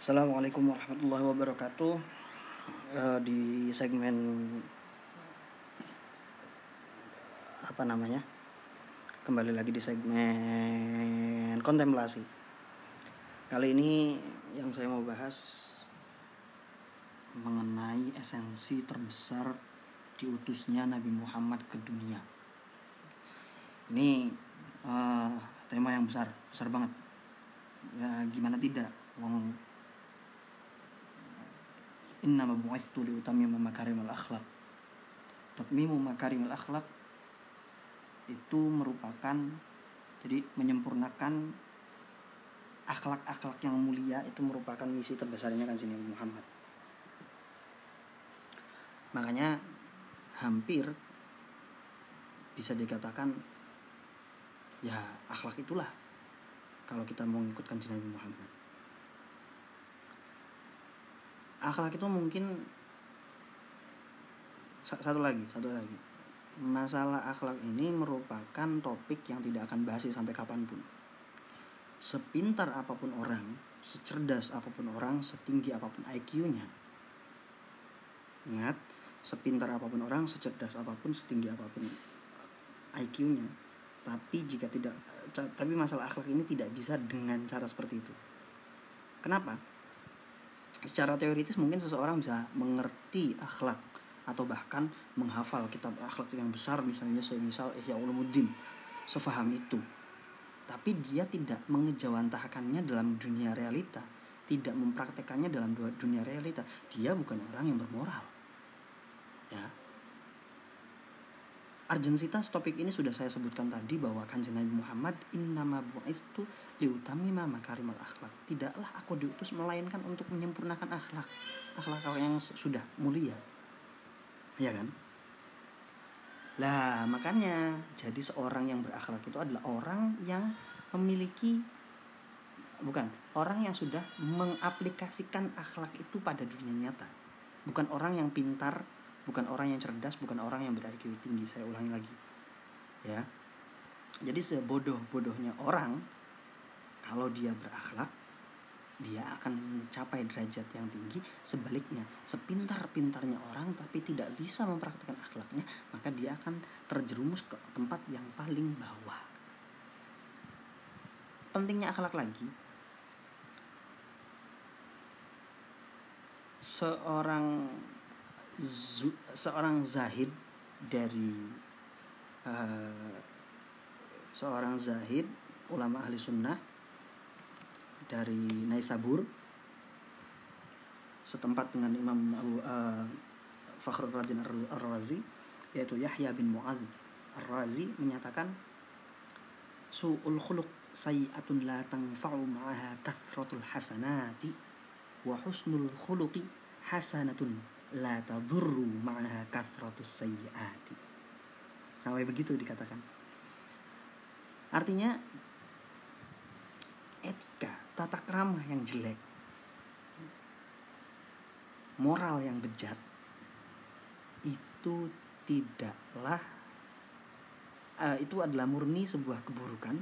Assalamualaikum warahmatullahi wabarakatuh. Eh, Di segmen Apa namanya? Kembali lagi di segmen Kontemplasi. Kali ini yang saya mau bahas Mengenai esensi terbesar Diutusnya Nabi Muhammad ke dunia. Ini eh, tema yang besar Besar banget. Ya gimana tidak? Wong Innama bu'ithtu liutamima makarimul akhlak Tatmimu makarimul akhlak Itu merupakan Jadi menyempurnakan Akhlak-akhlak yang mulia Itu merupakan misi terbesarnya kan Nabi Muhammad. Makanya Hampir Bisa dikatakan Ya akhlak itulah Kalau kita mau ngikut kanjeng Nabi Muhammad akhlak itu mungkin satu lagi satu lagi. Masalah akhlak ini merupakan topik yang tidak akan bahas sampai kapan pun. Sepintar apa pun orang secerdas apa pun orang setinggi apa pun IQ-nya ingat sepintar apa pun orang secerdas apa pun setinggi apa pun IQ-nya tapi jika tidak tapi masalah akhlak ini tidak bisa dengan cara seperti itu. Kenapa secara teoritis mungkin seseorang bisa mengerti akhlak atau bahkan menghafal kitab akhlak yang besar misalnya semisal Ihya Ulumuddin sefaham itu. Tapi dia tidak mengejawantahkannya dalam dunia realita tidak mempraktekannya dalam dunia realita. Dia bukan orang yang bermoral. Ya Argensitas topik ini sudah saya sebutkan tadi bahwa kanjeng Nabi Muhammad innama bu'ithu liutamima makarimal akhlak. Tidaklah aku diutus melainkan untuk menyempurnakan akhlak. Akhlak yang sudah mulia. Ya kan? Lah, makanya jadi seorang yang berakhlak itu adalah orang yang memiliki bukan orang yang sudah mengaplikasikan akhlak itu pada dunia nyata. Bukan orang yang pintar bukan orang yang cerdas bukan orang yang ber-IQ tinggi saya ulangi lagi. Ya. Jadi sebodoh-bodohnya orang kalau dia berakhlak dia akan mencapai derajat yang tinggi. Sebaliknya sepintar-pintarnya orang tapi tidak bisa mempraktikkan akhlaknya maka dia akan terjerumus ke tempat yang paling bawah. Pentingnya akhlak lagi. Seorang seorang zahid dari uh, seorang zahid ulama ahli sunnah dari Naisabur setempat dengan Imam Abu uh, Fakhrul Radin Ar-Razi yaitu Yahya bin Mu'adz Ar-Razi menyatakan su'ul khuluq sayi'atun la tanfa'u ma'aha kathratul hasanati wa husnul khuluqi hasanatun la tadurru ma'aha kathratus sayyiati. Sampai begitu dikatakan. Artinya etika, tata krama yang jelek, moral yang bejat itu tidaklah uh, itu adalah murni sebuah keburukan,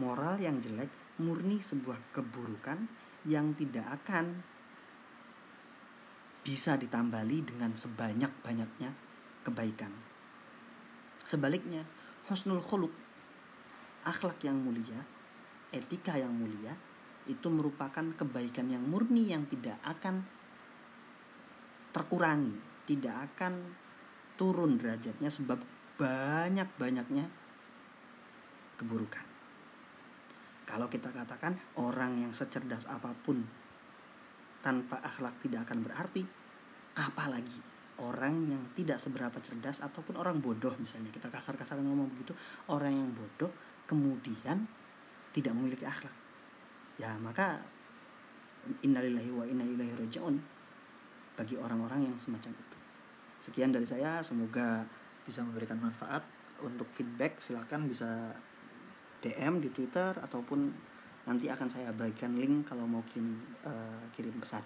moral yang jelek murni sebuah keburukan yang tidak akan bisa ditambali dengan sebanyak-banyaknya kebaikan. Sebaliknya, husnul khuluq, akhlak yang mulia, etika yang mulia, itu merupakan kebaikan yang murni yang tidak akan terkurangi, tidak akan turun derajatnya sebab banyak-banyaknya keburukan. Kalau kita katakan orang yang secerdas apa pun tanpa akhlak tidak akan berarti apalagi orang yang tidak seberapa cerdas ataupun orang bodoh misalnya. Kita kasar-kasar ngomong begitu orang yang bodoh kemudian tidak memiliki akhlak. Ya maka innalillahi wa inna ilaihi rajiun bagi orang-orang yang semacam itu. Sekian dari saya semoga bisa memberikan manfaat. Untuk feedback silahkan bisa DM di Twitter ataupun nanti akan saya bagikan link kalau mau kirim uh, kirim pesan.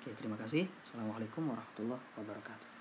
Oke terima kasih. Assalamualaikum warahmatullahi wabarakatuh